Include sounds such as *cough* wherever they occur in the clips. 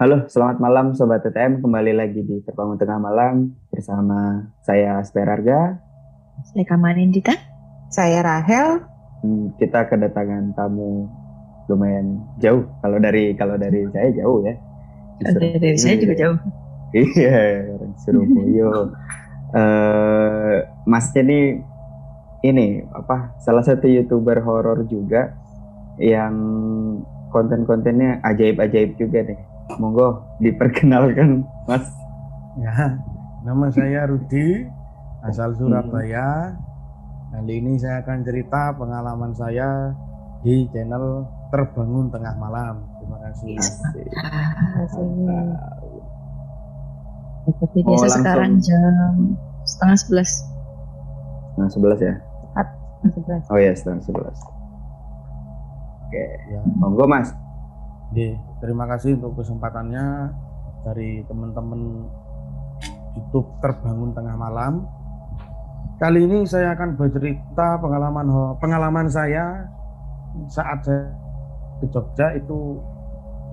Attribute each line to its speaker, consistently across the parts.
Speaker 1: Halo, selamat malam Sobat TTM. Kembali lagi di Terbangun Tengah Malam bersama saya Sperarga.
Speaker 2: Saya Kamanindita.
Speaker 3: Saya Rahel.
Speaker 1: Hmm, kita kedatangan tamu lumayan jauh. Kalau dari kalau dari saya jauh ya.
Speaker 2: Dari, dari saya juga jauh.
Speaker 1: Iya, orang Surabaya. uh, Masnya nih ini apa salah satu youtuber horor juga yang konten-kontennya ajaib-ajaib juga nih. Monggo diperkenalkan, Mas.
Speaker 4: Ya, nama saya Rudi, asal Surabaya. Kali ini saya akan cerita pengalaman saya di channel Terbangun Tengah Malam. Terima kasih.
Speaker 2: Seperti biasa oh, sekarang jam setengah sebelas.
Speaker 1: Setengah sebelas ya?
Speaker 2: Setengah sebelas.
Speaker 1: Oh ya setengah sebelas. Oke, ya. monggo mas.
Speaker 4: Oke, terima kasih untuk kesempatannya dari teman-teman YouTube Terbangun Tengah Malam. Kali ini saya akan bercerita pengalaman pengalaman saya saat saya ke Jogja itu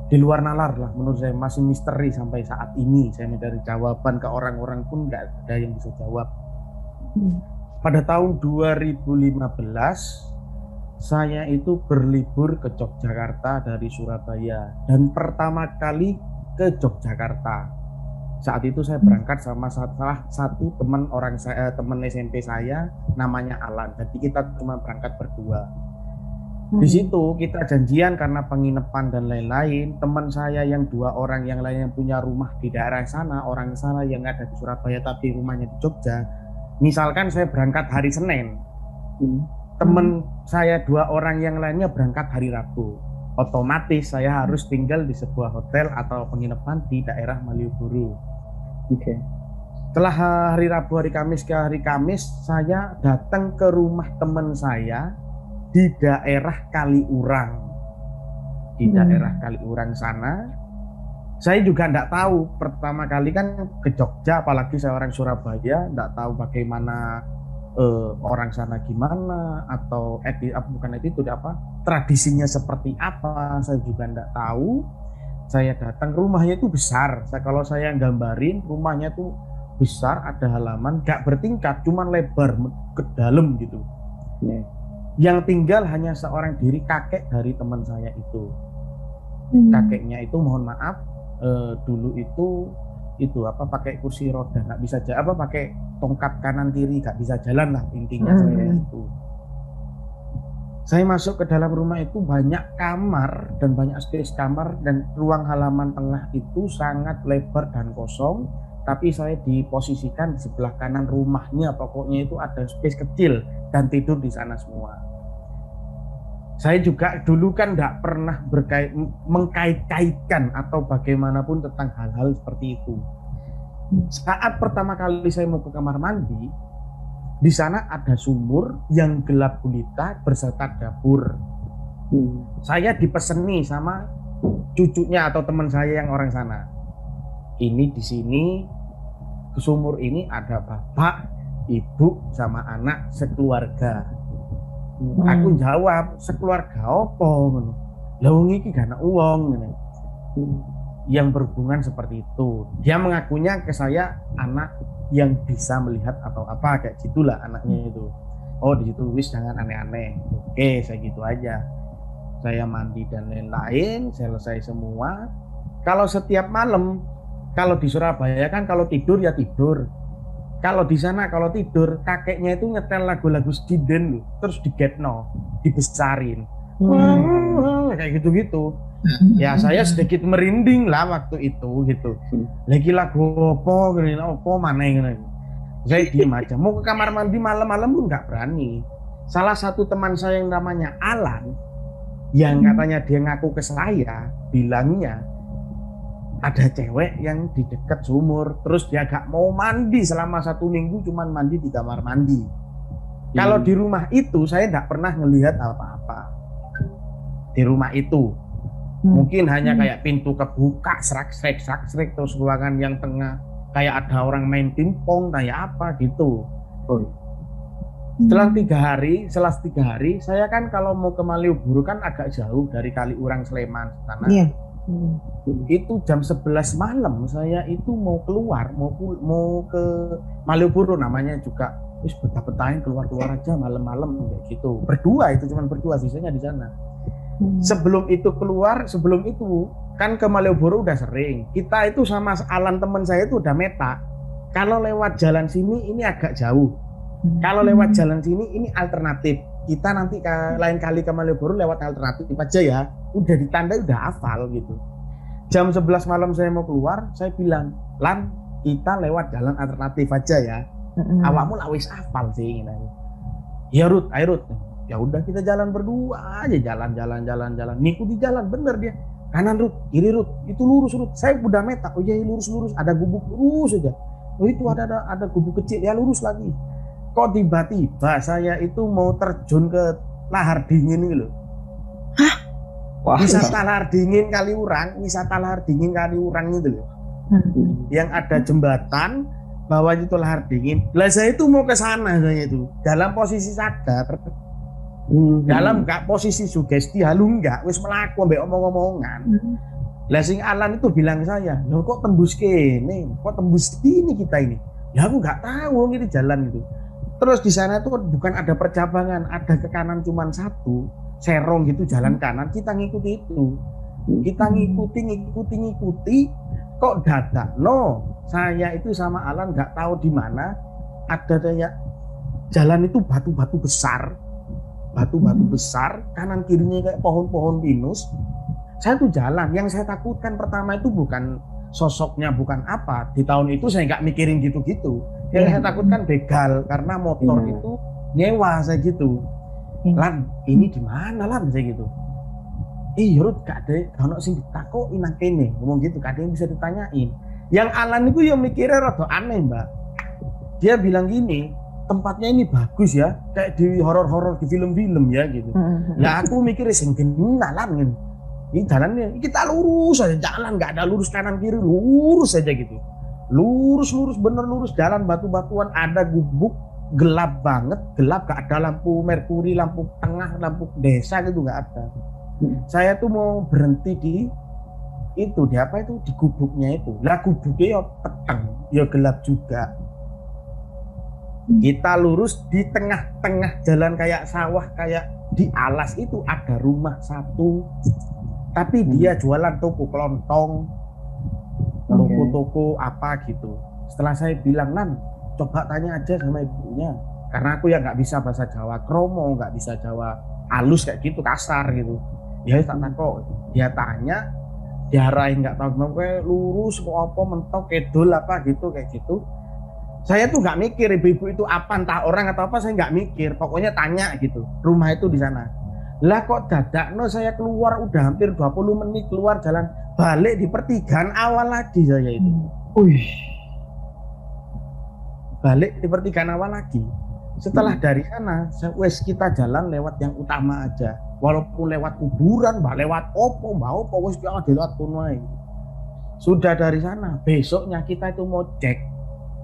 Speaker 4: di luar nalar lah menurut saya masih misteri sampai saat ini saya mencari jawaban ke orang-orang pun nggak ada yang bisa jawab. Hmm. Pada tahun 2015 saya itu berlibur ke Yogyakarta dari Surabaya dan pertama kali ke Yogyakarta. Saat itu saya berangkat sama salah satu teman orang saya, teman SMP saya, namanya Alan. Jadi kita cuma berangkat berdua. Di hmm. situ kita janjian karena penginapan dan lain-lain. Teman saya yang dua orang yang lain yang punya rumah di daerah sana, orang sana yang ada di Surabaya tapi rumahnya di Jogja. Misalkan saya berangkat hari Senin, hmm teman hmm. saya dua orang yang lainnya berangkat hari Rabu. Otomatis saya harus tinggal di sebuah hotel atau penginapan di daerah Malioboro. Oke. Okay. Setelah hari Rabu, hari Kamis ke hari Kamis, saya datang ke rumah teman saya di daerah Kaliurang. Di hmm. daerah Kaliurang sana, saya juga tidak tahu pertama kali kan ke Jogja, apalagi saya orang Surabaya, tidak tahu bagaimana uh, orang sana gimana atau apa bukan itu apa tradisinya seperti apa saya juga tidak tahu saya datang rumahnya itu besar saya kalau saya gambarin rumahnya itu besar ada halaman gak bertingkat cuman lebar ke dalam gitu yeah. yang tinggal hanya seorang diri kakek dari teman saya itu hmm. kakeknya itu mohon maaf uh, dulu itu itu apa pakai kursi roda nggak bisa jalan apa pakai tongkat kanan kiri nggak bisa jalan lah intinya hmm. saya itu saya masuk ke dalam rumah itu banyak kamar dan banyak space kamar dan ruang halaman tengah itu sangat lebar dan kosong tapi saya diposisikan di sebelah kanan rumahnya pokoknya itu ada space kecil dan tidur di sana semua saya juga dulu kan tidak pernah berkait mengkait-kaitkan atau bagaimanapun tentang hal-hal seperti itu. Saat pertama kali saya mau ke kamar mandi, di sana ada sumur yang gelap gulita berserta dapur. Hmm. Saya dipeseni sama cucunya atau teman saya yang orang sana. Ini di sini ke sumur ini ada bapak, ibu sama anak sekeluarga Hmm. Aku jawab sekeluarga opo ngono. Lah wong iki gak uang ngono. Hmm. Yang berhubungan seperti itu. Dia mengakunya ke saya anak yang bisa melihat atau apa kayak gitulah anaknya itu. Oh di situ wis jangan aneh-aneh. Oke, saya gitu aja. Saya mandi dan lain-lain, selesai semua. Kalau setiap malam, kalau di Surabaya kan kalau tidur ya tidur, kalau di sana kalau tidur kakeknya itu nyetel lagu-lagu Stiden terus digetno dibesarin. Hmm. kayak gitu-gitu. Ya saya sedikit merinding lah waktu itu gitu. Lagi lagu opo gini opo mana yang saya diem aja. Mau ke kamar mandi malam-malam pun nggak berani. Salah satu teman saya yang namanya Alan yang hmm. katanya dia ngaku ke saya bilangnya ada cewek yang di dekat sumur terus dia gak mau mandi selama satu minggu cuman mandi di kamar mandi hmm. kalau di rumah itu saya tidak pernah melihat apa-apa di rumah itu hmm. mungkin hanya hmm. kayak pintu kebuka serak serak serak serak terus ruangan yang tengah kayak ada orang main pingpong kayak apa gitu oh. setelah tiga hari setelah tiga hari saya kan kalau mau ke Malioboro kan agak jauh dari Kaliurang Sleman sana yeah. Hmm. Itu jam 11 malam saya itu mau keluar mau mau ke Malioboro namanya juga. Wis betah-betahin keluar-keluar aja malam-malam kayak gitu. Berdua itu cuman berdua sisanya di sana.
Speaker 2: Hmm.
Speaker 4: sebelum itu keluar sebelum itu kan ke Malioboro udah sering. Kita itu sama Alan teman saya itu udah meta. Kalau lewat jalan sini ini agak jauh.
Speaker 2: Hmm.
Speaker 4: kalau lewat jalan sini ini alternatif. Kita nanti lain kali ke Malioboro lewat alternatif aja ya udah ditandai udah hafal gitu. Jam 11 malam saya mau keluar saya bilang Lan kita lewat jalan alternatif aja ya.
Speaker 2: Hmm.
Speaker 4: awakmu lah wis hafal sih gitu. ya Rut ayo Rut. Ya udah kita jalan berdua aja jalan jalan jalan jalan. Ngikuti jalan bener dia. Kanan Rut kiri Rut itu lurus Rut. Saya udah meta oh iya lurus lurus ada gubuk lurus aja. Oh itu ada ada, ada gubuk kecil ya lurus lagi. Kok tiba-tiba saya itu mau terjun ke lahar dingin ini loh
Speaker 1: Wah,
Speaker 4: wisata lahar dingin Kaliurang wisata lahar dingin Kaliurang itu loh
Speaker 2: Hmm.
Speaker 4: yang ada jembatan bawah itu lahar dingin. Lah saya itu mau ke sana saya itu dalam posisi sadar,
Speaker 1: Hmm.
Speaker 4: dalam nggak posisi sugesti halu nggak, wis melaku ambek omong-omongan.
Speaker 2: Hmm.
Speaker 4: Lah sing Alan itu bilang saya, lo kok tembus kene, kok tembus sini kita ini. Ya aku nggak tahu ini jalan itu. Terus di sana itu bukan ada percabangan, ada ke kanan cuma satu, serong gitu jalan kanan, kita ngikuti itu. Kita ngikuti, ngikuti, ngikuti, kok dadak no saya itu sama Alan nggak tahu di mana ada kayak jalan itu batu-batu besar batu-batu
Speaker 2: Hmm.
Speaker 4: besar kanan kirinya kayak pohon-pohon pinus saya tuh jalan yang saya takutkan pertama itu bukan sosoknya bukan apa di tahun itu saya nggak mikirin gitu-gitu yang saya takutkan begal karena motor
Speaker 1: Iya.
Speaker 4: itu nyewa saya gitu. Lan ini di mana lan? Saya gitu. Eh Rut gak ada gak sing ditakoki nang kene. Ngomong gitu gak ada yang bisa ditanyain. Yang Alan itu yang mikirnya rada aneh mbak. Dia bilang gini tempatnya ini bagus ya kayak di horor-horor di film-film ya gitu. Lah aku mikir sing genalan ini. Ini jalannya kita lurus aja jalan nggak ada lurus kanan kiri lurus aja gitu. Lurus lurus bener lurus jalan batu-batuan ada gubuk gelap banget gelap gak ada lampu merkuri lampu tengah lampu desa gitu nggak ada. Saya tuh mau berhenti di itu di apa itu di gubuknya itu. Lah gubuknya ya peteng ya gelap juga. Kita lurus di tengah-tengah jalan kayak sawah kayak di alas itu ada rumah satu tapi
Speaker 1: Hmm.
Speaker 4: dia jualan toko kelontong toko-toko apa gitu setelah saya bilang nan coba tanya aja sama ibunya. Karena aku ya nggak bisa bahasa Jawa kromo nggak bisa Jawa halus kayak gitu kasar gitu. Ya tak kok dia tanya diarahin nggak tahu kayak lurus mau apa mentok kedul apa gitu kayak gitu. Saya tuh nggak mikir ibu-ibu itu apa entah orang atau apa saya nggak mikir. Pokoknya tanya gitu rumah itu di sana. Lah kok dadak no saya keluar udah hampir 20 menit keluar jalan balik di pertigaan awal lagi saya itu.
Speaker 1: Wih,
Speaker 4: balik di pertigaan awal lagi. Setelah dari sana wes kita jalan lewat yang utama aja. Walaupun lewat kuburan mbak lewat opo mbak opo wes jangan lewat ae. sudah dari sana besoknya kita itu mau cek.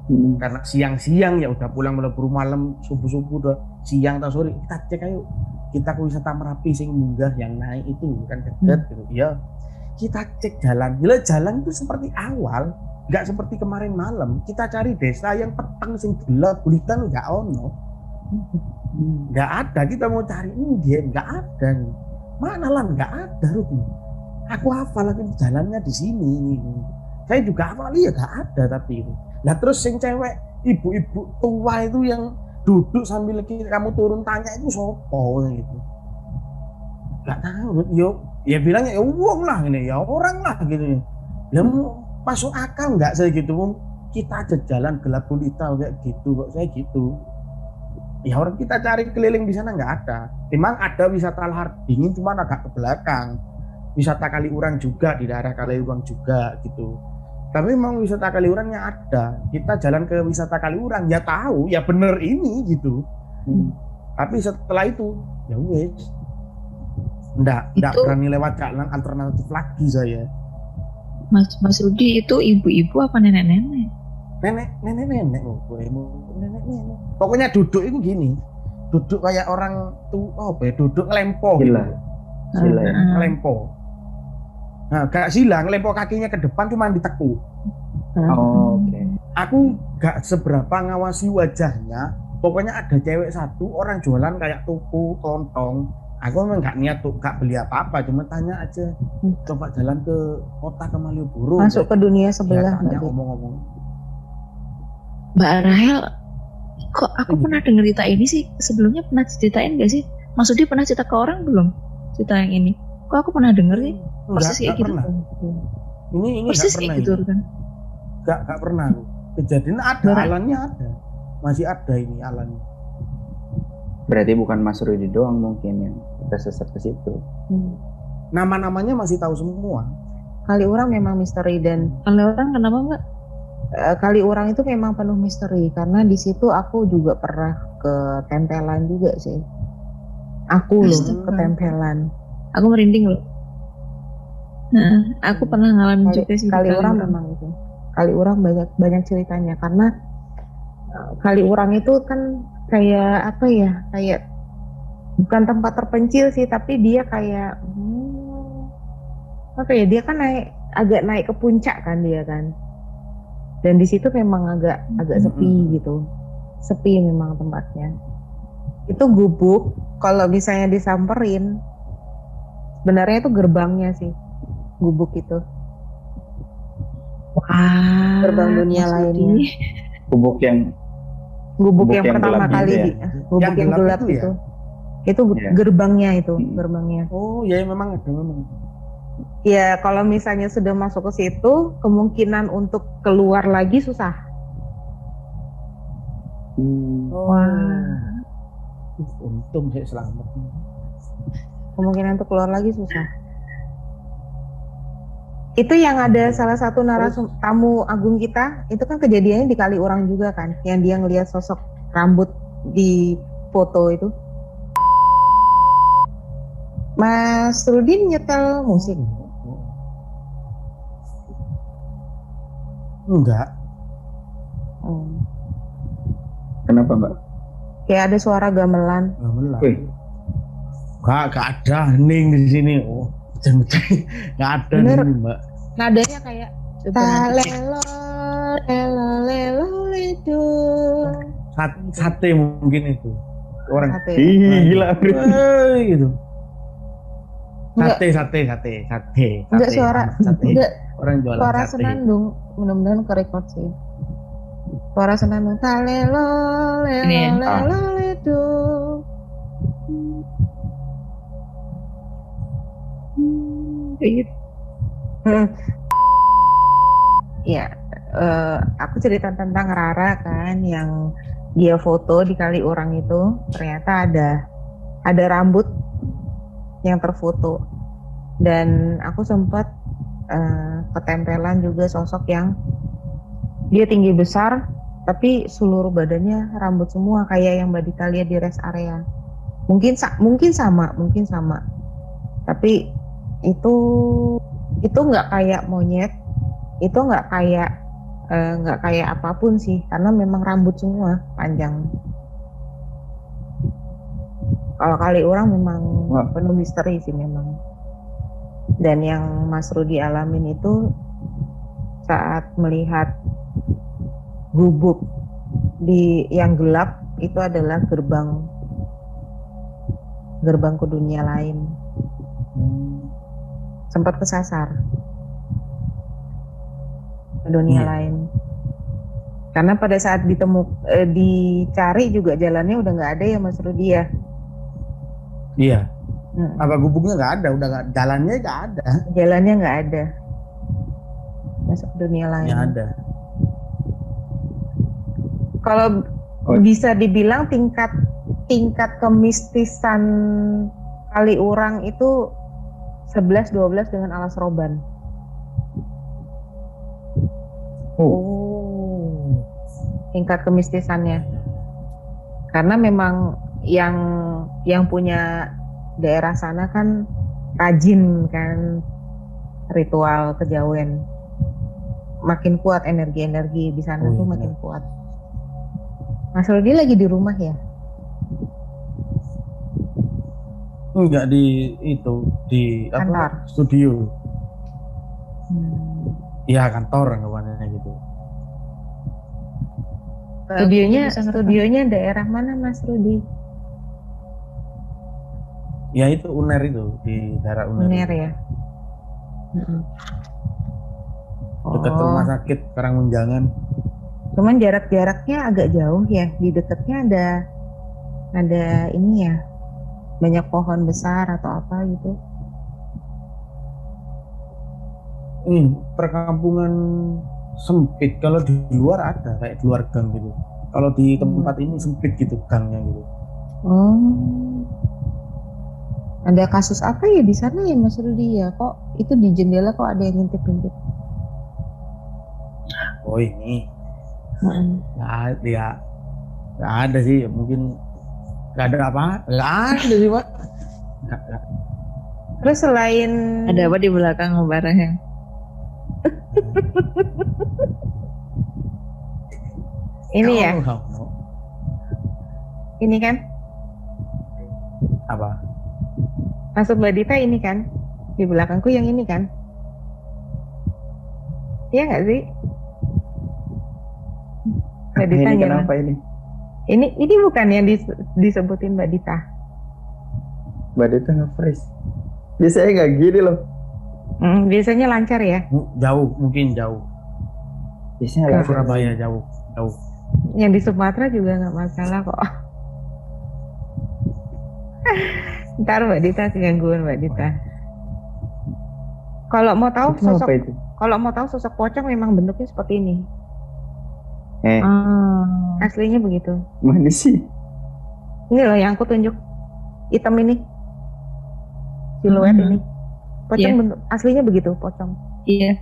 Speaker 1: Hmm.
Speaker 4: karena siang-siang ya udah pulang melebur malam subuh-subuh udah siang atau sore. Kita cek ayo kita ke wisata merapi sing munggah yang naik itu kan deket gitu. Ya kita cek jalan. Gila jalan itu seperti awal nggak seperti kemarin malam kita cari desa yang petang sing gelap gulitan nggak ono. Nggak ada kita mau cari ini nggak ada mana lah nggak ada Ruth aku hafal lagi jalannya di sini saya juga hafal iya nggak ada tapi lah terus sing cewek ibu-ibu tua itu yang duduk sambil kamu turun tanya itu sopo gitu. Nggak tahu yo ya bilangnya ya uang lah ini ya orang lah gitu. Ya mau masuk akal nggak saya gitu kita aja jalan gelap gulita kayak gitu kok saya gitu. Ya orang kita cari keliling di sana nggak ada. Memang ada wisata lahar dingin cuma agak ke belakang. Wisata Kaliurang juga di daerah Kaliurang juga gitu. Tapi memang wisata Kaliurangnya ada. Kita jalan ke wisata Kaliurang ya tahu ya bener ini gitu.
Speaker 1: Hmm.
Speaker 4: tapi setelah itu ya wes. Ndak ndak berani lewat jalan alternatif lagi saya
Speaker 2: Mas Mas Rudi itu ibu-ibu apa nenek-nenek?
Speaker 4: nenek nenek nenek oh, gue mau nenek nenek pokoknya duduk itu gini duduk kayak orang tuh oh apa ya duduk ngelempo
Speaker 1: Gila.
Speaker 4: gitu
Speaker 1: Gila ya.
Speaker 2: Ah,
Speaker 4: ngelempo Nah, gak silang, lempok kakinya ke depan cuma ditekuk.
Speaker 1: Oh, Oke.
Speaker 4: Aku gak seberapa ngawasi wajahnya. Pokoknya ada cewek satu orang jualan kayak tuku, lontong. Aku memang gak niat tuh, gak beli apa-apa, cuma tanya aja.
Speaker 3: Hmm.
Speaker 4: Coba jalan ke kota ke Malioboro.
Speaker 3: Masuk ke dunia sebelah Dit.
Speaker 4: ngomong-ngomong.
Speaker 2: Mbak Rahel, kok aku
Speaker 4: Iya.
Speaker 2: pernah denger cerita ini sih? Sebelumnya pernah ceritain gak sih? Maksudnya pernah cerita ke orang belum? Cerita yang ini. Kok aku pernah denger sih? Persis kayak gitu.
Speaker 4: pernah. Ini ini
Speaker 2: Persis
Speaker 4: enggak
Speaker 2: kayak
Speaker 4: pernah.
Speaker 2: gitu
Speaker 4: ini.
Speaker 2: kan?
Speaker 4: Enggak, enggak pernah. Kejadian ada,
Speaker 2: Berat.
Speaker 4: alannya ada. Masih ada ini alannya.
Speaker 1: Berarti bukan Mas Rudi doang mungkin yang tersesat ke situ.
Speaker 3: Hmm.
Speaker 4: Nama-namanya masih tahu semua.
Speaker 3: Kali orang memang misteri dan
Speaker 2: Kalau orang kenapa mbak?
Speaker 3: eh, kali orang itu memang penuh misteri karena di situ aku juga pernah ketempelan juga sih. Aku loh
Speaker 2: Astaga.
Speaker 3: ketempelan.
Speaker 2: Aku merinding loh. Nah, aku pernah ngalamin
Speaker 3: Kali,
Speaker 2: juga sih.
Speaker 3: kali orang
Speaker 2: orang.
Speaker 3: memang itu. Kali orang banyak banyak ceritanya karena eh, kali orang itu kan kayak apa ya kayak bukan tempat terpencil sih tapi dia kayak hmm, apa ya dia kan naik agak naik ke puncak kan dia kan dan di situ memang agak agak sepi
Speaker 4: Mm-mm.
Speaker 3: gitu sepi memang tempatnya itu gubuk kalau misalnya disamperin sebenarnya itu gerbangnya sih gubuk itu
Speaker 2: Wah,
Speaker 3: Gerbang dunia lainnya. *laughs*
Speaker 1: Gubuk yang
Speaker 3: gubuk,
Speaker 1: Gubuk
Speaker 3: yang,
Speaker 1: yang
Speaker 3: pertama
Speaker 1: gelap gitu
Speaker 3: kali
Speaker 1: ya?
Speaker 3: di gubuk
Speaker 4: Yang
Speaker 3: yang,
Speaker 4: gelap
Speaker 3: gelap,
Speaker 4: itu ya?
Speaker 3: Itu
Speaker 1: Iya.
Speaker 3: gerbangnya itu
Speaker 1: Hmm.
Speaker 3: gerbangnya
Speaker 4: Oh, ya memang ada memang.
Speaker 3: ya kalau misalnya sudah masuk ke situ kemungkinan untuk keluar lagi susah
Speaker 1: hmm,
Speaker 3: Wah.
Speaker 4: Untung saya selamat.
Speaker 3: kemungkinan untuk keluar lagi susah itu yang ada salah satu narasum tamu agung kita itu kan kejadiannya di kali orang juga kan yang dia ngelihat sosok rambut di foto itu Mas Rudin nyetel musik
Speaker 4: Enggak.
Speaker 3: Hmm.
Speaker 1: kenapa Mbak?
Speaker 3: kayak ada suara gamelan
Speaker 4: Gamelan.
Speaker 1: Wih.
Speaker 4: Gak, gak ada hening di sini. Oh. Gak ada
Speaker 3: Bener.
Speaker 4: nih, Mbak.
Speaker 3: nadanya kayak talelo lelo lelo ledo
Speaker 4: Sat- sate mungkin itu. Orang
Speaker 3: Sate.
Speaker 1: Ih, gila.
Speaker 4: Gitu.
Speaker 3: Enggak.
Speaker 4: Sate, sate, sate, sate.
Speaker 3: Enggak
Speaker 4: sate,
Speaker 3: suara,
Speaker 4: sate.
Speaker 3: enggak
Speaker 4: Orang jualan
Speaker 3: suara
Speaker 4: sate.
Speaker 3: senandung mudah-mudahan ke record sih suara senandung talelo lelo
Speaker 2: ya?
Speaker 3: lelo ledo
Speaker 2: Kayak gitu.
Speaker 3: Hmm. *laughs* ya eh, aku cerita tentang Rara kan yang dia foto di kali orang itu ternyata ada ada rambut yang terfoto. Dan aku sempat eh, ketempelan juga sosok yang dia tinggi besar tapi seluruh badannya rambut semua kayak yang Mbak Dita lihat di rest area. Mungkin sa- mungkin sama mungkin sama. Tapi itu itu nggak kayak monyet itu nggak kayak eh, nggak kayak apa pun sih karena memang rambut semua panjang kalau kali orang memang
Speaker 1: Wah.
Speaker 3: penuh misteri sih memang dan yang Mas Rudi alamin itu saat melihat gubuk di yang gelap itu adalah gerbang gerbang ke dunia lain
Speaker 4: Hmm.
Speaker 3: sempat kesasar ke dunia
Speaker 4: Iya.
Speaker 3: lain karena pada saat ditemu eh, dicari juga jalannya udah nggak ada ya Mas Rudi ya
Speaker 4: Iya.
Speaker 3: Hmm.
Speaker 4: Apa gubuknya nggak ada, udah nggak jalannya nggak ada.
Speaker 3: jalannya nggak ada masuk dunia lain
Speaker 4: Nggak ada.
Speaker 3: kalau
Speaker 1: Oh.
Speaker 3: bisa dibilang tingkat tingkat kemistisan kali orang itu 11-12 dengan alas roban
Speaker 4: Oh.
Speaker 3: tingkat kemistisannya karena memang yang yang punya daerah sana kan rajin kan ritual kejawen makin kuat energi-energi di sana
Speaker 4: Oh,
Speaker 3: tuh
Speaker 4: iya.
Speaker 3: makin kuat Mas Rudi lagi di rumah ya
Speaker 4: Enggak di itu di apa?
Speaker 3: Kantor.
Speaker 4: Studio.
Speaker 3: Hmm.
Speaker 4: ya kantor anggapannya gitu
Speaker 3: Studionya, studionya daerah mana Mas Rudi?
Speaker 4: Ya itu uner itu di daerah uner,
Speaker 3: Uner ya.
Speaker 4: Dekat
Speaker 3: Oh,
Speaker 4: rumah sakit Karangmunjangan
Speaker 3: Cuman jarak-jaraknya agak jauh ya. Di dekatnya ada ada ini ya banyak pohon besar atau apa gitu.
Speaker 4: ini perkampungan sempit kalau di luar ada kayak di luar gang gitu kalau di tempat ini sempit gitu gangnya gitu
Speaker 3: Oh. Ada kasus apa ya di sana ya Mas Rudi ya? Kok itu di jendela kok ada yang ngintip-ngintip?
Speaker 4: oh ini
Speaker 3: Mm-mm.
Speaker 4: nggak ya nggak ada sih mungkin nggak ada apa nggak ada sih pak Nggak- nggak.
Speaker 3: Terus selain
Speaker 2: Ada apa di belakang barang yang *laughs*
Speaker 3: ini ya, ini kan
Speaker 4: apa
Speaker 3: maksud Mbak Dita ini kan di belakangku yang ini kan? Iya nggak sih? Mbak Dita
Speaker 1: ini kenapa ini?
Speaker 3: Ini ini bukan yang dis- disebutin Mbak Dita.
Speaker 1: Mbak Dita nge-freeze. Biasanya nggak gini loh.
Speaker 3: Hmm, biasanya lancar ya.
Speaker 4: Jauh mungkin jauh
Speaker 1: Biasanya langsung.
Speaker 4: Surabaya jauh jauh
Speaker 3: Yang di Sumatera juga nggak masalah kok. *laughs* Ntar Mbak Dita gangguan Mbak Dita. Kalau mau tahu
Speaker 1: Itu
Speaker 3: sosok
Speaker 1: itu?
Speaker 3: kalau mau tahu sosok pocong memang bentuknya seperti ini.
Speaker 1: Eh,
Speaker 2: Ah.
Speaker 3: Aslinya begitu.
Speaker 1: mana sih?
Speaker 3: Ini loh yang aku tunjuk. Hitam ini. Siluet
Speaker 2: Hmm.
Speaker 3: ini. Pocong
Speaker 2: Iya.
Speaker 3: bentuk aslinya begitu, pocong.
Speaker 2: Iya,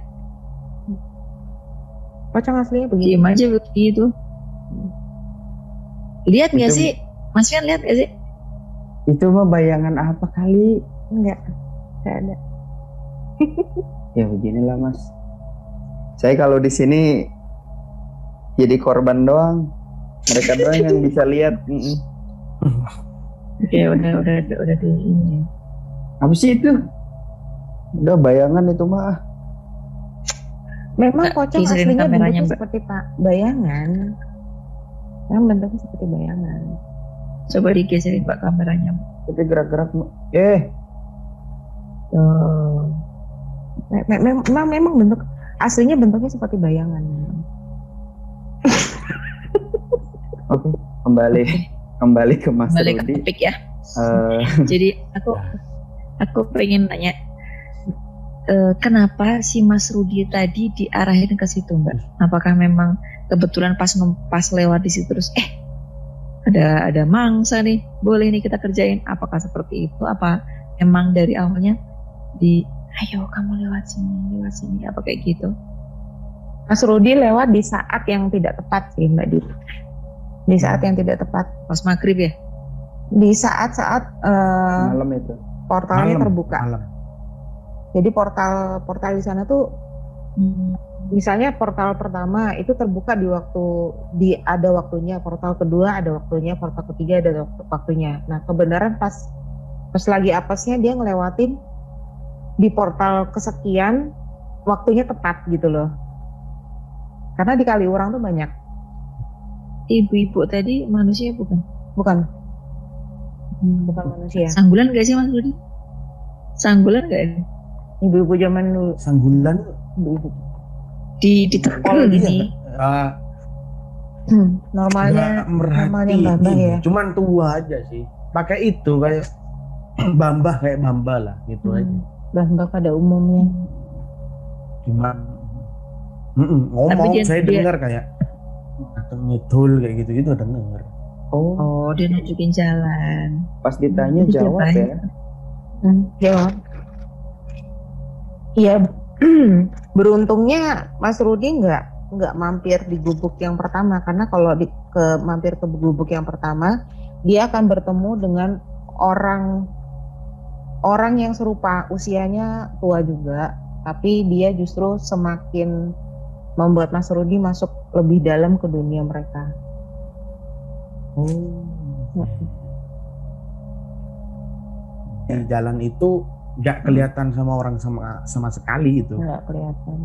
Speaker 3: Pocong aslinya begitu.
Speaker 2: diem aja begitu. Lihat nggak sih? Mas Fian lihat nggak sih?
Speaker 1: Itu mah bayangan apa kali?
Speaker 3: Enggak. Enggak ada. *laughs*
Speaker 1: Ya beginilah mas. Saya kalau di sini jadi korban doang. Mereka doang yang *laughs* bisa lihat.
Speaker 2: Oke, udah udah udah, udah di ini.
Speaker 1: Apa sih itu? Udah bayangan itu mah.
Speaker 3: Memang pocong
Speaker 2: kisarin
Speaker 3: aslinya bentuknya seperti pak bayangan. Memang bentuknya seperti bayangan.
Speaker 2: Coba digeserin pak kameranya.
Speaker 1: Tapi gerak-gerak. Eh,
Speaker 2: Tuh.
Speaker 3: Mem- memang memang bentuk aslinya bentuknya seperti bayangan.
Speaker 1: oke. Kembali kembali ke Mas
Speaker 2: Balik ke
Speaker 1: Rudi.
Speaker 2: topik ya.
Speaker 1: Eh, *laughs*
Speaker 2: Jadi aku aku pengen nanya eh, kenapa si Mas Rudi tadi diarahin ke situ Mbak? Apakah memang kebetulan pas pas lewat di situ terus eh ada ada mangsa nih boleh nih kita kerjain? Apakah seperti itu? Apa emang dari awalnya di ayo kamu lewat sini lewat sini apa kayak gitu?
Speaker 3: Mas Rudi lewat di saat yang tidak tepat sih Mbak Dita. Di saat yang tidak tepat.
Speaker 2: Pas maghrib ya?
Speaker 3: Di saat-saat eh,
Speaker 1: malam itu.
Speaker 3: portalnya
Speaker 4: Malam,
Speaker 3: terbuka.
Speaker 4: malam
Speaker 3: Jadi portal portal di sana tuh
Speaker 2: Hmm.
Speaker 3: Misalnya portal pertama itu terbuka di waktu di ada waktunya, portal kedua ada waktunya, portal ketiga ada waktu- waktunya. Nah, kebenaran pas pas lagi apesnya dia ngelewatin di portal kesekian waktunya tepat gitu loh. Karena di Kaliurang tuh banyak,
Speaker 2: Ibu-ibu tadi manusia bukan?
Speaker 3: bukan bukan manusia.
Speaker 2: Sanggulan gak sih Mas Rudi? Sanggulan gak ini?
Speaker 3: Ibu-ibu zaman dulu,
Speaker 4: sanggulan
Speaker 3: ibu-ibu.
Speaker 2: Di di tepol
Speaker 4: Iya,
Speaker 2: gini.
Speaker 4: ah,
Speaker 3: Hmm, normalnya normalnya mbah-mbah ya.
Speaker 4: cuman tua aja sih pakai itu kayak *clears throat* bambah kayak bamba lah gitu aja
Speaker 3: Hmm, mbah-mbah pada umumnya.
Speaker 4: cuman mm-mm, ngomong
Speaker 2: Tapi dia-
Speaker 4: saya
Speaker 2: dia-
Speaker 4: dengar kayak atau ngedul kayak gitu gitu dengar
Speaker 1: Oh,
Speaker 2: Oh, dia nunjukin jalan.
Speaker 1: pas ditanya jawab ya.
Speaker 3: Hmm, jawab. Iya, *clears throat* beruntungnya Mas Rudi nggak nggak mampir di gubuk yang pertama. Karena kalau di, ke mampir ke gubuk yang pertama dia akan bertemu dengan orang orang yang serupa. Usianya tua juga tapi dia justru semakin membuat Mas Rudi masuk lebih dalam ke dunia mereka.
Speaker 4: oh. Di jalan itu nggak kelihatan sama orang sama sama sekali gitu
Speaker 3: nggak kelihatan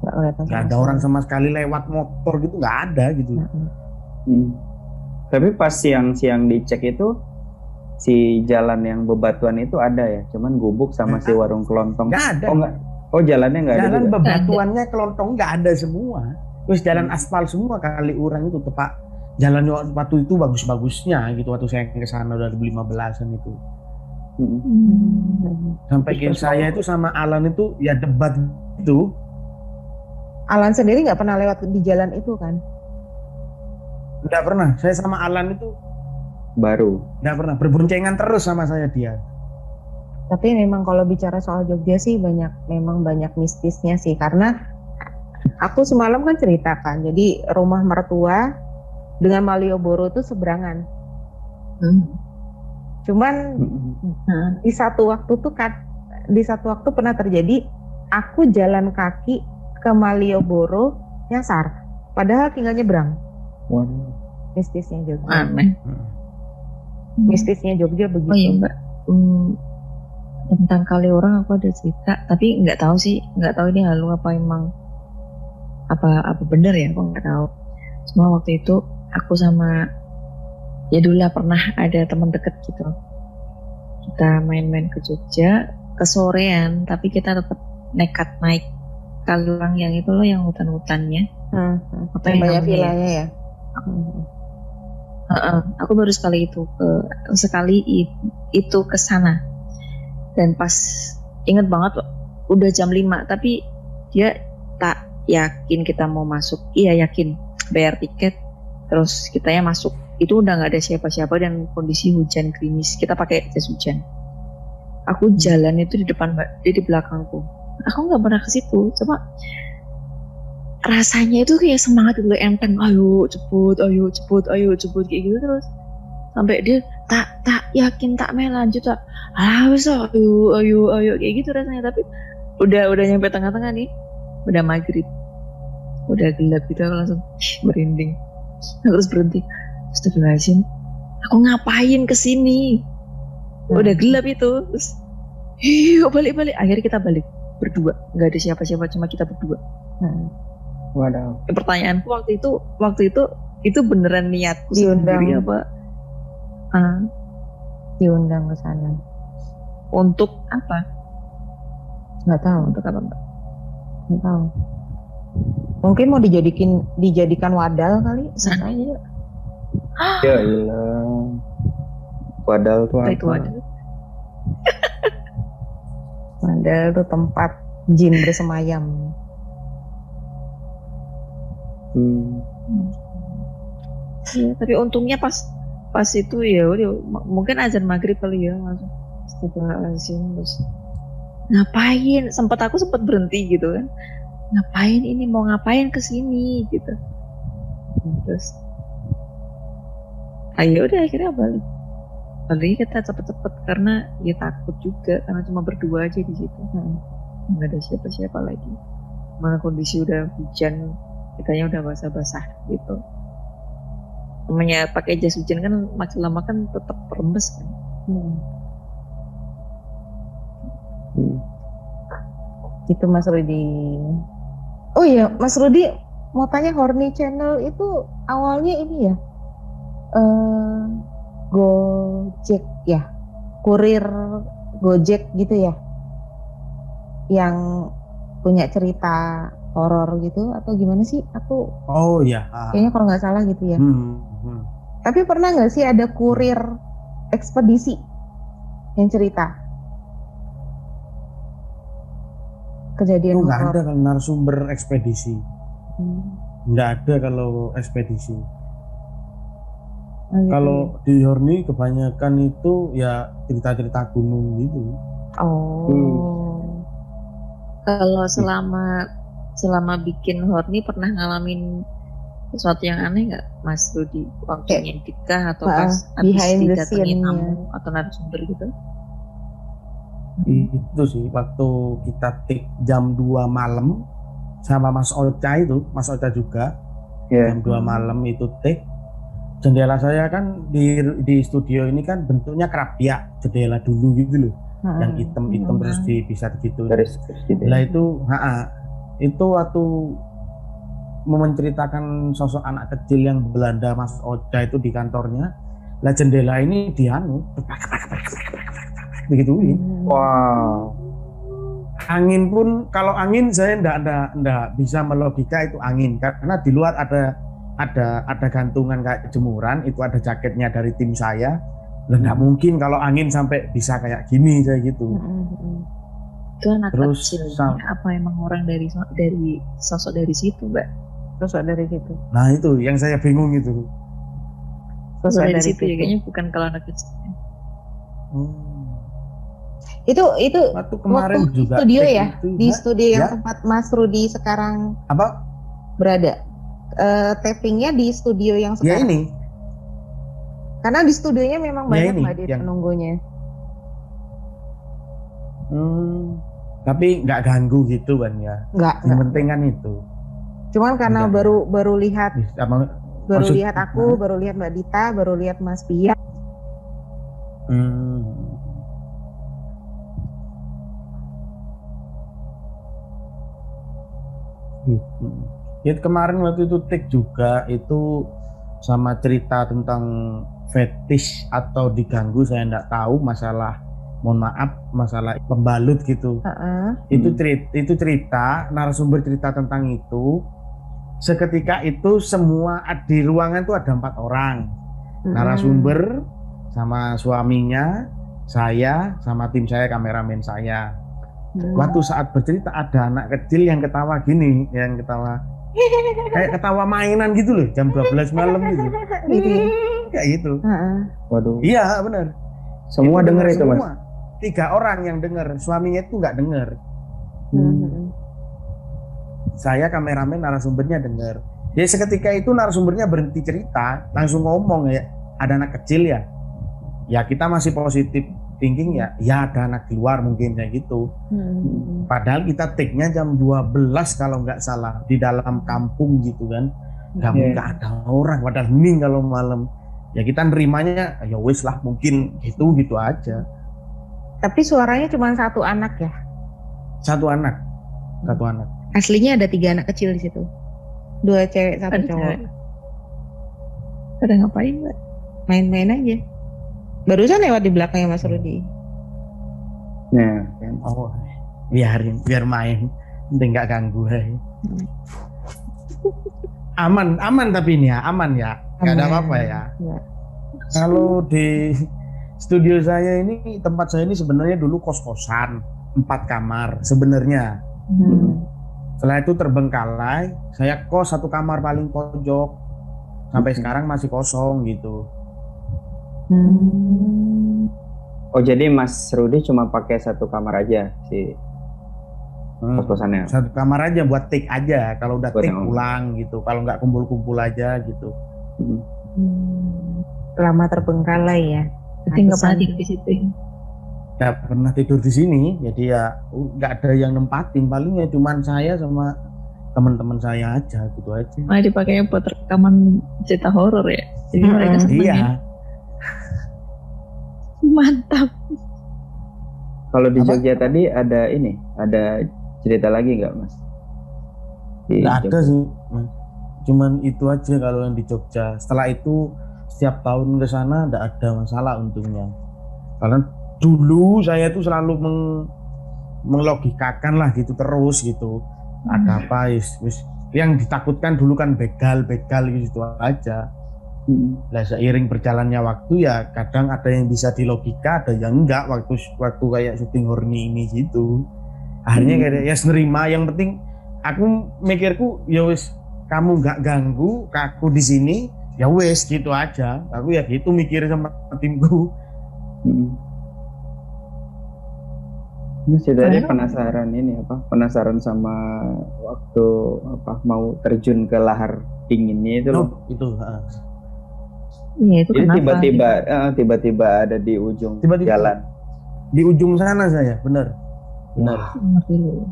Speaker 3: nggak kelihatan
Speaker 4: nggak ada
Speaker 3: sekali.
Speaker 4: orang sama sekali lewat motor gitu nggak ada gitu
Speaker 3: Mm-mm.
Speaker 1: Hmm. Tapi pas siang-siang dicek itu si jalan yang bebatuan itu ada ya, cuman gubuk sama si warung kelontong.
Speaker 4: nggak ada
Speaker 1: Oh enggak. Oh jalannya enggak ada.
Speaker 4: jalan bebatuannya kelontong nggak ada semua terus jalan
Speaker 1: Hmm.
Speaker 4: aspal semua kali orang itu tepak jalan waktu itu bagus-bagusnya gitu waktu saya ke sana udah 2015an itu
Speaker 3: Hmm.
Speaker 4: Sampai
Speaker 1: Terus
Speaker 4: ke saya itu sama Alan itu ya debat itu
Speaker 3: Alan sendiri nggak pernah lewat di jalan itu kan?
Speaker 4: Nggak pernah. Saya sama Alan itu
Speaker 1: Baru.
Speaker 4: nggak pernah. Berboncengan terus sama saya dia.
Speaker 3: Tapi memang kalau bicara soal Jogja sih banyak memang banyak mistisnya sih. Karena aku semalam kan ceritakan jadi rumah mertua dengan Malioboro itu seberangan.
Speaker 2: Hmm.
Speaker 3: Cuman
Speaker 1: Hmm.
Speaker 2: Nah,
Speaker 3: di satu waktu tuh kan di satu waktu pernah terjadi aku jalan kaki ke Malioboro nyasar padahal tinggal nyebrang
Speaker 1: Waduh.
Speaker 3: mistisnya Jogja
Speaker 2: aneh.
Speaker 3: mistisnya Jogja begitu
Speaker 2: Oh iya mbak, Hmm, tentang kali orang aku ada cerita, tapi nggak tahu sih, nggak tahu ini halu apa emang apa apa bener ya, aku nggak tahu. Cuma waktu itu aku sama ya dulu lah pernah ada teman deket gitu. Kita main-main ke Jogja, ke sorean, tapi kita tetap nekat naik kali orang yang itu loh yang hutan-hutannya.
Speaker 3: Hmm, hmm.
Speaker 2: Apa
Speaker 3: yang banyak
Speaker 2: ya?
Speaker 3: vilanya ya Hmm.
Speaker 2: Heeh, aku baru sekali itu ke sekali itu ke sana dan pas inget banget udah jam 5 tapi dia tak yakin kita mau masuk iya yakin bayar tiket terus kitanya masuk. Itu udah nggak ada siapa-siapa dan kondisi hujan gerimis. Kita pakai jas hujan. Aku jalan itu di depan mbak dia di belakangku. Aku nggak pernah ke situ. Cuma rasanya itu kayak semangat gitu enteng. Ayo cepet ayo cepet ayo cepet kayak gitu terus. Sampai dia tak tak yakin tak mau lanjut tak. Ah wes, ayo ayo ayo kayak gitu rasanya. Tapi udah udah nyampe tengah-tengah nih udah maghrib. Udah gelap gitu aku langsung merinding terus berhenti. Astagfirullahaladzim. Aku ngapain ke sini? Udah gelap itu. Terus Iya balik-balik akhirnya kita balik berdua. Nggak ada siapa-siapa cuma kita berdua.
Speaker 3: Hmm.
Speaker 1: Waduh.
Speaker 2: Ya, pertanyaanku waktu itu waktu itu itu beneran niatku
Speaker 3: Diundang.
Speaker 2: sendiri apa? Ah,
Speaker 3: diundang ke sana.
Speaker 2: Untuk apa?
Speaker 3: Nggak tahu.
Speaker 2: Untuk apa mbak?
Speaker 3: Nggak tahu mungkin mau dijadikan dijadikan wadal kali
Speaker 2: Sana
Speaker 3: aja.
Speaker 1: Ya *gasps* ilah. Wadal tuh
Speaker 2: apa itu ada
Speaker 3: wadal. Itu tempat jin bersemayam.
Speaker 1: Hmm.
Speaker 2: Iya, tapi untungnya pas pas itu ya udah mungkin azan maghrib kali ya langsung Astagfirullahaladzim terus ngapain? Sempat aku sempat berhenti gitu kan ngapain ini mau ngapain ke sini gitu terus ayo udah akhirnya balik balik kita cepet-cepet karena ya takut juga karena cuma berdua aja di situ
Speaker 3: Hmm.
Speaker 2: nggak ada siapa-siapa lagi mana kondisi udah hujan kitanya udah basah-basah gitu namanya pakai jas hujan kan makin lama kan tetap rembes kan
Speaker 3: Hmm.
Speaker 1: Hmm.
Speaker 3: Itu Mas Rudi. Oh iya, Mas Rudi mau tanya Horny Channel itu awalnya ini ya, eh Gojek ya, kurir Gojek gitu ya, yang punya cerita horor gitu atau gimana sih? Aku
Speaker 4: oh iya
Speaker 3: kayaknya kalau nggak salah gitu ya.
Speaker 4: Hmm, hmm.
Speaker 3: Tapi pernah nggak sih ada kurir ekspedisi yang cerita kejadian
Speaker 4: itu nggak ada kalau narasumber ekspedisi.
Speaker 3: Hmm.
Speaker 4: nggak ada kalau ekspedisi.
Speaker 3: Oh, gitu
Speaker 4: kalau di Horni kebanyakan itu ya cerita-cerita gunung gitu.
Speaker 3: Oh.
Speaker 1: Hmm.
Speaker 2: kalau selama selama bikin horny pernah ngalamin sesuatu yang aneh nggak Mas Rudi? Waktu kah atau
Speaker 3: ah,
Speaker 2: pas
Speaker 3: the
Speaker 2: didatengin tamu atau narasumber gitu
Speaker 4: itu sih waktu kita take jam 2 malam sama Mas Ocha itu Mas Ocha juga
Speaker 1: Ya.
Speaker 4: jam 2 malam itu take jendela saya kan di di studio ini kan bentuknya kerapiak jendela dulu gitu loh
Speaker 3: Mm-mm.
Speaker 4: yang hitam-hitam
Speaker 2: Mm.
Speaker 4: terus di bisa gitu.
Speaker 1: gitu.
Speaker 4: Lah itu, ha itu waktu menceritakan sosok anak kecil yang Belanda Mas Oja itu di kantornya. Lah jendela ini dianu begituin.
Speaker 3: Hmm.
Speaker 1: wow
Speaker 4: Angin pun kalau angin saya ndak ndak ndak bisa melogika itu angin karena di luar ada ada ada gantungan kayak jemuran itu ada jaketnya dari tim saya. Lah nggak mungkin kalau angin sampai bisa kayak gini saya gitu.
Speaker 3: Mm-mm.
Speaker 2: Itu anak
Speaker 4: Terus
Speaker 2: kecil.
Speaker 4: sam-
Speaker 2: Apa emang orang dari dari sosok dari situ, Mbak?
Speaker 3: Sosok dari situ.
Speaker 4: Nah itu yang saya bingung itu.
Speaker 3: Sosok
Speaker 2: Sosok dari
Speaker 3: dari
Speaker 2: situ ya
Speaker 3: situ.
Speaker 2: kayaknya bukan kalau anak kecil.
Speaker 3: Itu itu
Speaker 4: Waktu kemarin
Speaker 3: waktu
Speaker 4: juga
Speaker 3: studio ya
Speaker 4: itu,
Speaker 3: di studio yang
Speaker 4: Ya.
Speaker 3: tempat Mas Rudi sekarang
Speaker 4: apa?
Speaker 3: berada. Eh tappingnya di studio yang
Speaker 4: Ya
Speaker 3: sekarang.
Speaker 4: ini
Speaker 3: Karena di studionya memang
Speaker 4: Ya
Speaker 3: banyak
Speaker 4: ini,
Speaker 3: mbak
Speaker 4: yang-
Speaker 3: penunggunya.
Speaker 4: Hmm, tapi nggak ganggu gitu kan ya.
Speaker 3: Enggak,
Speaker 4: Yang penting kan itu.
Speaker 3: Cuman karena
Speaker 4: Enggak,
Speaker 3: baru baru lihat baru
Speaker 4: Maksud-
Speaker 3: lihat aku,
Speaker 4: Hah?
Speaker 3: baru lihat Mbak Dita, baru lihat Mas Pia.
Speaker 4: hmm, gitu. Ya kemarin waktu itu take juga itu sama cerita tentang fetish atau diganggu saya nggak tahu masalah mohon maaf masalah pembalut gitu
Speaker 3: Heeh.
Speaker 4: itu
Speaker 1: Hmm.
Speaker 4: cerita itu cerita narasumber cerita tentang itu seketika itu semua di ruangan itu ada empat orang
Speaker 3: Mm-mm.
Speaker 4: narasumber sama suaminya saya sama tim saya kameramen saya
Speaker 3: Mm.
Speaker 4: waktu saat bercerita ada anak kecil yang ketawa gini yang ketawa kayak ketawa mainan gitu loh jam 12 malam gitu
Speaker 3: Gitu ya? *laughs*
Speaker 4: kayak gitu
Speaker 3: Heeh.
Speaker 1: waduh
Speaker 4: iya benar
Speaker 1: semua
Speaker 4: Itu
Speaker 1: denger
Speaker 4: dengar
Speaker 1: itu mas
Speaker 4: semua. tiga orang yang dengar suaminya itu nggak dengar
Speaker 1: Hmm.
Speaker 3: Mm-mm.
Speaker 4: saya kameramen narasumbernya dengar ya seketika itu narasumbernya berhenti cerita langsung ngomong ya ada anak kecil ya ya kita masih positif thinking ya ya ada anak di luar mungkin kayak gitu
Speaker 3: Mm-mm.
Speaker 4: padahal kita take-nya jam 12 kalau nggak salah di dalam kampung gitu kan nggak
Speaker 1: Iya.
Speaker 4: mungkin ada orang padahal hening kalau malam ya kita nerimanya ya wis lah mungkin gitu gitu aja
Speaker 3: Tapi suaranya cuma satu anak ya.
Speaker 4: satu anak satu anak
Speaker 3: Aslinya ada tiga anak kecil di situ. Dua cewek, satu
Speaker 2: Ada
Speaker 3: cowok.
Speaker 2: Pada ngapain, Mbak?
Speaker 3: Main-main aja. Barusan lewat di belakangnya Mas Rudi.
Speaker 1: nah kan.
Speaker 4: oh biarin biar main nanti nggak ganggu hai. *laughs* aman aman tapi ini ya aman ya nggak ada apa-apa ya
Speaker 3: Iya.
Speaker 4: kalau di studio saya ini tempat saya ini sebenarnya dulu kos-kosan empat kamar sebenarnya
Speaker 3: Hmm.
Speaker 4: setelah itu terbengkalai saya kos satu kamar paling pojok sampai
Speaker 1: Hmm.
Speaker 4: sekarang masih kosong gitu
Speaker 3: Hmm.
Speaker 1: oh jadi mas Rudi cuma pakai satu kamar aja si
Speaker 4: Hmm.
Speaker 1: kos-kosannya
Speaker 4: satu kamar aja buat take aja kalau udah
Speaker 1: Buat
Speaker 4: take
Speaker 1: yang-
Speaker 4: pulang gitu kalau nggak kumpul-kumpul aja gitu
Speaker 1: Hmm.
Speaker 3: Hmm. Lama terbengkalai ya.
Speaker 2: Berarti nggak pernah
Speaker 3: Pantesan.
Speaker 2: tidur di situ.
Speaker 4: nggak pernah tidur di sini jadi ya nggak ada yang nempatin palingnya cuman saya sama teman-teman saya aja gitu aja
Speaker 2: Malah dipakainya buat rekaman cerita horor ya. Jadi
Speaker 3: Mm-mm.
Speaker 2: mereka seneng
Speaker 4: iya
Speaker 2: ya. Mantap.
Speaker 1: kalau di
Speaker 4: Apa?
Speaker 1: Jogja tadi ada ini ada cerita lagi nggak mas? Di
Speaker 4: nggak ada sih Mas. cuman itu aja kalau yang di Jogja. Setelah itu setiap tahun ke sana nggak ada masalah untungnya. Karena dulu saya tuh selalu meng- melogikakan lah gitu terus gitu. Ada apa wis wis. Yang ditakutkan dulu kan begal begal gitu aja
Speaker 1: Hmm.
Speaker 4: Lah seiring berjalannya waktu ya kadang ada yang bisa di logika, ada yang enggak waktu waktu kayak syuting horny ini gitu. Akhirnya
Speaker 1: Hmm.
Speaker 4: kayak ya nerima yang penting aku mikirku ya wis kamu nggak ganggu aku di sini ya wes gitu aja. Aku ya gitu mikir sama timku.
Speaker 1: Hmm. Mas tadi penasaran ini apa? Penasaran sama waktu apa mau terjun ke lahar dinginnya itu loh.
Speaker 4: Oh, itu ha.
Speaker 2: Iya itu
Speaker 1: Jadi
Speaker 2: kenapa?
Speaker 1: tiba-tiba eh, tiba-tiba ada di ujung
Speaker 4: Tiba-tiba.
Speaker 1: jalan.
Speaker 4: di ujung sana saya, bener. Bener.
Speaker 1: Wah,
Speaker 2: Ngerti lu.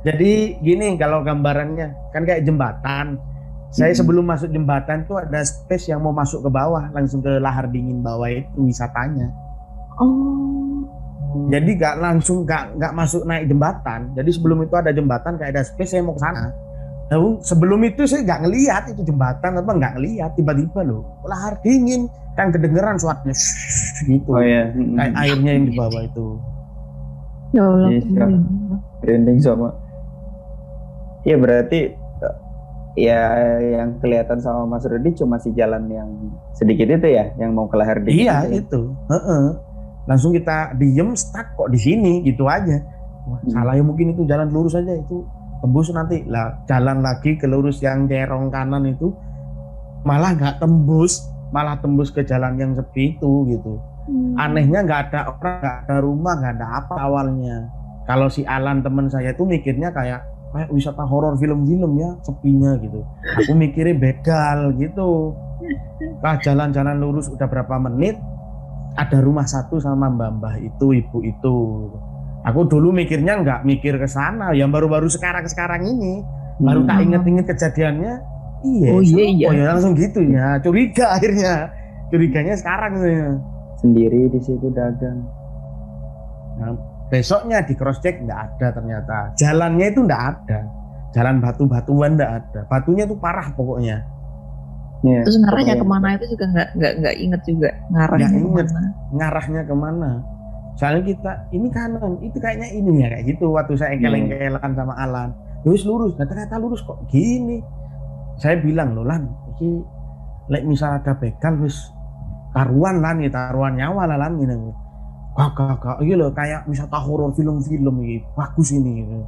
Speaker 4: Jadi gini kalau gambarannya kan kayak jembatan. Saya
Speaker 1: Hmm.
Speaker 4: sebelum masuk jembatan tuh ada space yang mau masuk ke bawah, langsung ke lahar dingin bawah itu wisatanya.
Speaker 2: Oh.
Speaker 4: Jadi gak langsung gak nggak masuk naik jembatan. Jadi sebelum itu ada jembatan kayak ada space saya mau ke sana. Lalu sebelum itu saya nggak ngelihat itu jembatan apa nggak ngelihat tiba-tiba loh lahar dingin kan kedengeran suaranya *laughs* gitu
Speaker 1: Oh ya.
Speaker 4: kayak airnya yang di bawah itu
Speaker 2: Ya Allah.
Speaker 1: Iya, sama. Iya berarti eh, ya yang kelihatan sama Mas Rudi cuma si jalan yang sedikit itu ya, yang mau ke leher dikit
Speaker 4: iya
Speaker 1: itu ya?
Speaker 4: itu Heeh. langsung kita diem stuck kok di sini gitu aja Wah,
Speaker 1: Hmm.
Speaker 4: salah ya mungkin itu jalan lurus aja itu tembus nanti. Lah jalan lagi ke lurus yang cerong kanan itu malah nggak tembus malah tembus ke jalan yang sepi itu gitu.
Speaker 2: Hmm.
Speaker 4: anehnya nggak ada orang nggak ada rumah nggak ada apa awalnya. Kalau si Alan teman saya itu mikirnya kayak kayak wisata horor film-film ya sepinya gitu. Aku mikirnya begal gitu. Lah jalan-jalan lurus udah berapa menit ada rumah satu sama mbah-mbah itu ibu itu aku dulu mikirnya nggak mikir ke sana yang baru-baru sekarang-sekarang ini baru
Speaker 1: Hmm.
Speaker 4: tak inget-inget kejadiannya iya
Speaker 2: Oh, iya, iya.
Speaker 4: ya langsung gitu ya curiga *laughs* akhirnya curiganya sekarang saya
Speaker 1: sendiri di situ dagang.
Speaker 4: Nah, besoknya di cross check nggak ada ternyata. Jalannya itu nggak ada. Jalan batu-batuan nggak ada. Batunya tuh parah pokoknya.
Speaker 1: Iya.
Speaker 2: Terus ngarahnya
Speaker 1: ke
Speaker 2: mana itu juga nggak nggak nggak inget juga ngarahnya
Speaker 4: Nggak inget.
Speaker 2: ke mana.
Speaker 4: Ngarahnya ke mana? Soalnya kita ini kanan, itu kayaknya ini ya kayak gitu. Waktu saya engkel-engkelan sama Alan, terus lurus. Nah, ternyata lurus kok gini. Saya bilang loh Lan, ini lek misal ada begal wis taruhan lan ya taruhan nyawa lah lan ini. Wah kakak, iya loh kayak wisata horor film-film ini bagus ini gitu.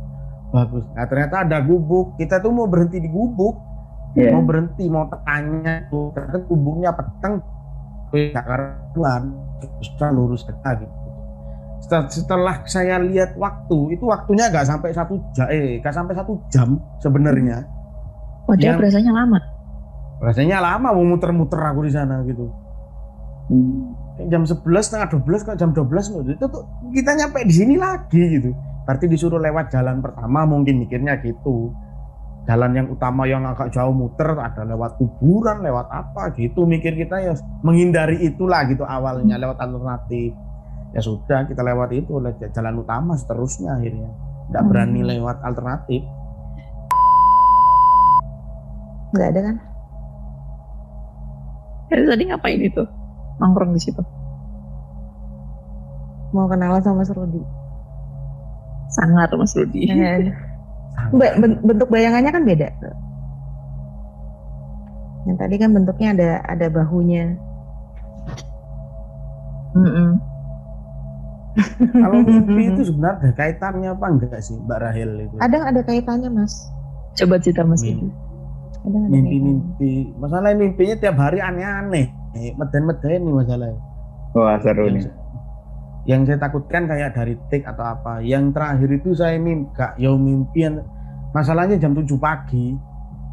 Speaker 4: Bagus. Nah ternyata ada gubuk. Kita tuh mau berhenti di gubuk.
Speaker 1: Iya.
Speaker 4: mau berhenti mau tanya tuh ternyata kubungnya peteng gak karuan bisa lurus gitu setelah, saya lihat waktu itu waktunya nggak sampai satu jam eh nggak sampai satu jam sebenarnya.
Speaker 2: Padahal
Speaker 4: Yang-
Speaker 2: berasanya lama.
Speaker 4: rasanya lama mau muter-muter aku di sana gitu.
Speaker 1: Hmm.
Speaker 4: Jam 11 setengah 12 kok jam 12 loh itu tuh kita nyampe di sini lagi gitu. Berarti disuruh lewat jalan pertama mungkin mikirnya gitu. Jalan yang utama yang agak jauh muter ada lewat kuburan lewat apa gitu. Mikir kita ya menghindari itulah gitu awalnya lewat alternatif ya sudah kita lewat itu lewat jalan utama seterusnya akhirnya tidak
Speaker 2: Hmm.
Speaker 4: berani lewat alternatif
Speaker 3: nggak ada kan
Speaker 2: Jadi tadi ngapain itu? Nongkrong di situ.
Speaker 3: mau kenalan sama Mas Rudi
Speaker 2: Sangat Mas Rudi.
Speaker 3: Eh, *laughs* bentuk bayangannya kan beda yang tadi kan bentuknya ada ada bahunya
Speaker 2: Mm-mm.
Speaker 4: Kalau mimpi itu sebenarnya ada kaitannya apa enggak sih Mbak Rahel itu?
Speaker 3: Ada ada kaitannya mas.
Speaker 2: Coba cerita Mas
Speaker 4: Mimpi.
Speaker 3: Kaitannya.
Speaker 4: mimpi-mimpi. masalah mimpinya tiap hari aneh-aneh. Eh, meden-meden nih masalahnya
Speaker 1: Wah seru
Speaker 4: yang,
Speaker 1: nih.
Speaker 4: yang saya takutkan kayak dari tik atau apa. Yang terakhir itu saya mimpi gak ya mimpi yang- masalahnya jam 7 pagi.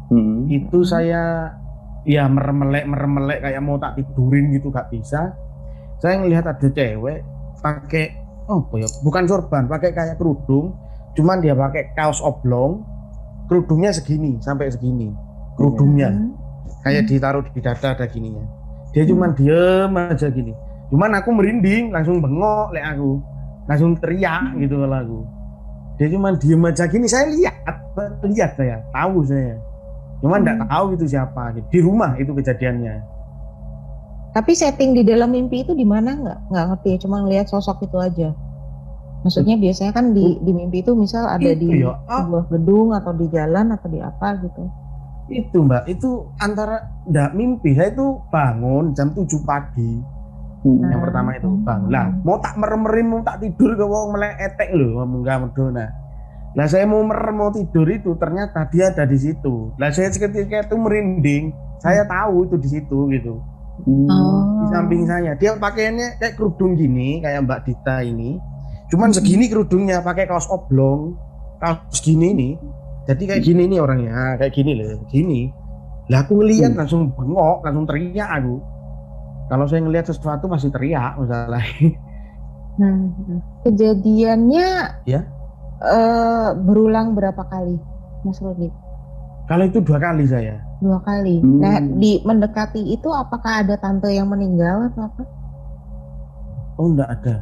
Speaker 1: Hmm.
Speaker 4: itu saya ya meremelek meremelek kayak mau tak tidurin gitu gak bisa. Saya ngelihat ada cewek pakai oh ya bukan sorban pakai kayak kerudung cuman dia pakai kaos oblong kerudungnya segini sampai segini kerudungnya.
Speaker 3: Hmm.
Speaker 4: kayak ditaruh di dada ada gininya. Dia cuman diem aja gini. Cuman aku merinding langsung bengok lek aku. Langsung teriak gitu kalau aku. Dia cuman diem aja gini saya lihat lihat saya tahu saya. Cuman nggak
Speaker 3: Hmm.
Speaker 4: tahu itu siapa. Di rumah itu kejadiannya
Speaker 3: tapi setting di dalam mimpi itu di mana nggak? Nggak ngerti ya cuma ngelihat sosok itu aja. Maksudnya biasanya kan di di mimpi itu misal ada
Speaker 4: Itu
Speaker 3: di
Speaker 4: ya, ah.
Speaker 3: sebuah gedung atau di jalan atau di apa gitu.
Speaker 4: Itu mbak. Itu antara nggak mimpi saya itu bangun jam 7 pagi.
Speaker 1: Hmm.
Speaker 4: yang pertama itu bang lah mau tak merem-merem mau tak tidur ke wong melek etek lho ngomong gak medona lah saya mau merem mau tidur itu ternyata dia ada di situ. Lah saya seketika itu merinding. Saya tahu itu di situ gitu.
Speaker 1: Hmm.
Speaker 2: Oh.
Speaker 4: di samping saya. Dia pakaiannya kayak kerudung gini kayak Mbak Dita ini. Cuman segini kerudungnya pakai kaos oblong. Kaos gini nih. Jadi kayak gini nih orangnya. Ah, kayak gini loh gini. Lah aku ngeliat
Speaker 1: Hmm.
Speaker 4: langsung bengok langsung teriak aku. Kalau saya ngelihat sesuatu masih teriak masalah *laughs*
Speaker 3: Hmm. kejadiannya
Speaker 4: Ya.
Speaker 3: eh, berulang berapa kali Mas Rudi
Speaker 4: kalau itu dua kali saya
Speaker 3: dua kali
Speaker 1: Hmm.
Speaker 3: nah di mendekati itu apakah ada tante yang meninggal atau apa
Speaker 4: oh enggak ada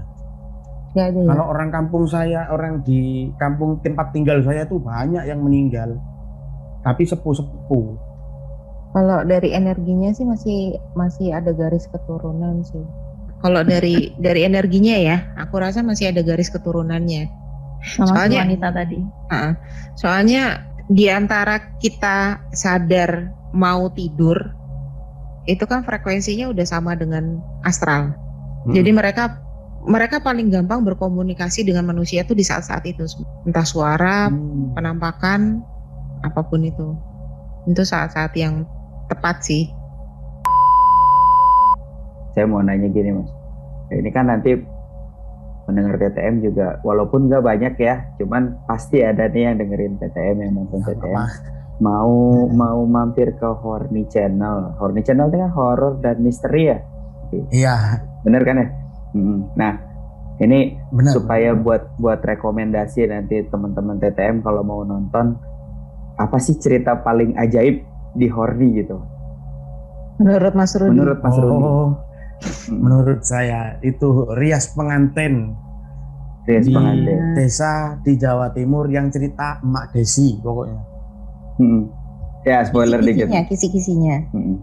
Speaker 3: Nggak ada ya.
Speaker 4: Kalau orang kampung saya, orang di kampung tempat tinggal saya tuh banyak yang meninggal. Tapi sepuh-sepuh.
Speaker 3: Kalau dari energinya sih masih masih ada garis keturunan sih.
Speaker 2: Kalau dari *laughs* dari energinya ya, aku rasa masih ada garis keturunannya.
Speaker 5: Sama
Speaker 2: Soalnya-
Speaker 5: wanita tadi.
Speaker 2: Heeh. Soalnya di antara kita sadar mau tidur, itu kan frekuensinya udah sama dengan astral.
Speaker 4: Hmm.
Speaker 2: Jadi mereka mereka paling gampang berkomunikasi dengan manusia tuh di saat-saat itu, entah suara,
Speaker 4: Hmm.
Speaker 2: penampakan, apa pun itu. Itu saat-saat yang tepat sih.
Speaker 1: Saya mau nanya gini mas, ini kan nanti mendengar TTM juga, walaupun nggak banyak ya, cuman pasti ada nih yang dengerin TTM yang nonton
Speaker 4: Nggak
Speaker 1: TTM.
Speaker 4: apa-apa.
Speaker 1: Mau mau mampir ke Horny Channel, Horny Channel itu kan horor dan misteri ya,
Speaker 4: Iya,
Speaker 1: bener kan ya? Nah ini
Speaker 4: benar.
Speaker 1: supaya buat buat rekomendasi nanti teman-teman TTM kalau mau nonton apa sih cerita paling ajaib di Horny gitu
Speaker 3: Menurut Mas Rudi.
Speaker 1: menurut Mas Rudi
Speaker 4: Oh, menurut saya itu rias pengantin
Speaker 1: Rias
Speaker 4: di
Speaker 1: pengantin.
Speaker 4: desa di Jawa Timur yang cerita Mak Desi pokoknya.
Speaker 1: Mm-mm. ya spoiler dikit
Speaker 3: Kisi-kisinya, kisi-kisinya.
Speaker 1: Mm-mm.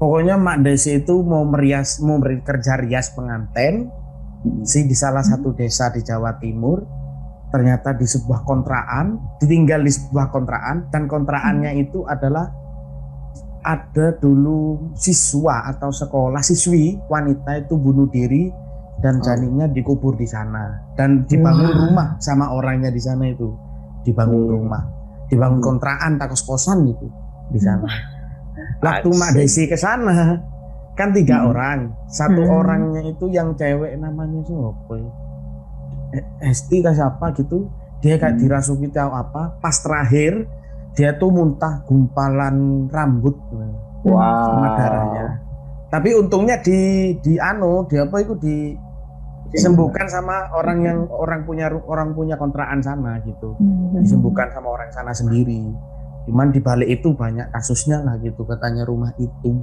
Speaker 4: Pokoknya Mak Desi itu mau merias mau bekerja rias pengantin
Speaker 1: Mm-mm.
Speaker 4: sih di salah satu desa di Jawa Timur ternyata di sebuah kontrakan ditinggal di sebuah kontrakan dan kontrakannya itu adalah ada dulu siswa atau sekolah siswi wanita itu bunuh diri dan
Speaker 1: Oh.
Speaker 4: janinnya dikubur di sana dan dibangun
Speaker 3: Wah.
Speaker 4: rumah sama orangnya di sana itu dibangun
Speaker 1: Hmm.
Speaker 4: rumah dibangun
Speaker 1: Hmm.
Speaker 4: kontrakan tak kos-kosan gitu di sana waktu Mak. Desi ke sana kan tiga
Speaker 1: Hmm.
Speaker 4: orang satu
Speaker 3: Hmm.
Speaker 4: orangnya itu yang cewek namanya siapa ya? Eh, Esti kah siapa gitu dia kayak
Speaker 1: Hmm.
Speaker 4: dirasuki tahu apa pas terakhir dia tuh muntah gumpalan rambut.
Speaker 1: Wow.
Speaker 4: Sama darahnya. Tapi untungnya di di anu di apa itu di disembuhkan sama orang yang orang punya orang punya kontrakan sana gitu. Disembuhkan sama orang sana sendiri. Cuman di balik itu banyak kasusnya lah gitu katanya rumah itu.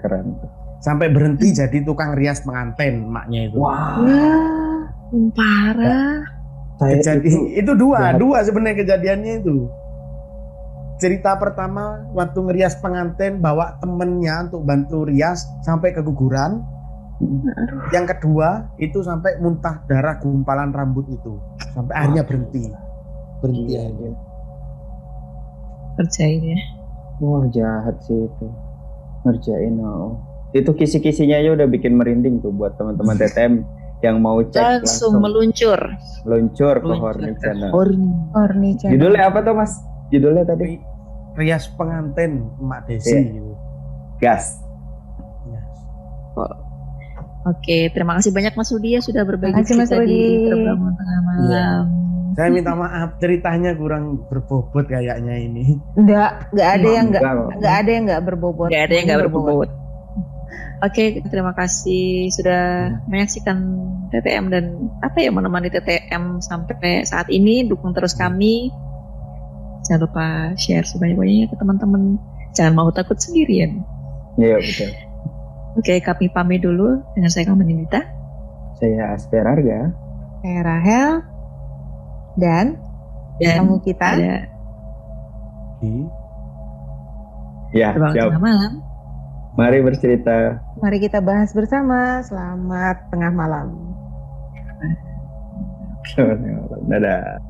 Speaker 1: Keren.
Speaker 4: Sampai berhenti jadi tukang rias pengantin maknya itu.
Speaker 1: Wow
Speaker 2: Wah, parah.
Speaker 1: saya
Speaker 4: Kejadi- itu,
Speaker 1: itu
Speaker 4: dua
Speaker 1: jahat.
Speaker 4: dua sebenarnya kejadiannya itu cerita pertama waktu ngerias pengantin bawa temennya untuk bantu rias sampai keguguran yang kedua itu sampai muntah darah gumpalan rambut itu sampai akhirnya berhenti berhenti
Speaker 1: Iya,
Speaker 4: akhirnya.
Speaker 2: Kerjain ya.
Speaker 1: wah jahat sih itu ngerjain oh. itu kisi-kisinya aja udah bikin merinding tuh buat teman-teman TTM *laughs* yang mau cek
Speaker 2: Langsung meluncur.
Speaker 1: luncur ke
Speaker 2: Meluncur
Speaker 1: Horny
Speaker 2: ke
Speaker 1: Channel
Speaker 2: Horny.
Speaker 3: Channel.
Speaker 1: judulnya apa tuh mas judulnya tadi
Speaker 4: rias pengantin Mak Desi
Speaker 1: Iya.
Speaker 4: gitu.
Speaker 1: gas
Speaker 4: Yes.
Speaker 2: Oke, terima kasih banyak Mas Rudi ya sudah berbagi
Speaker 3: Terima kasih, Mas
Speaker 2: cerita di
Speaker 3: Rudi.
Speaker 2: Terbangun Tengah Malam.
Speaker 4: Saya minta maaf ceritanya kurang berbobot kayaknya ini.
Speaker 3: Enggak, enggak ada yang enggak
Speaker 1: Enggak
Speaker 3: enggak ada yang enggak berbobot.
Speaker 2: Gak ada yang gak
Speaker 3: Semuanya
Speaker 2: berbobot. Oke, terima kasih sudah menyaksikan TTM dan apa ya menemani TTM sampai saat ini. Dukung terus kami. Jangan lupa share sebanyak-banyaknya ke teman-teman. Jangan mau takut sendirian.
Speaker 1: iya betul
Speaker 2: Oke, kami pamit dulu dengan saya Kamen Nita.
Speaker 1: saya Asperarga
Speaker 3: Saya Rahel dan
Speaker 2: Dan
Speaker 3: tamu kita
Speaker 2: ada
Speaker 4: Di
Speaker 1: ya
Speaker 2: Tengah Malam.
Speaker 1: mari bercerita
Speaker 3: mari kita bahas bersama. Selamat tengah malam.
Speaker 1: dadah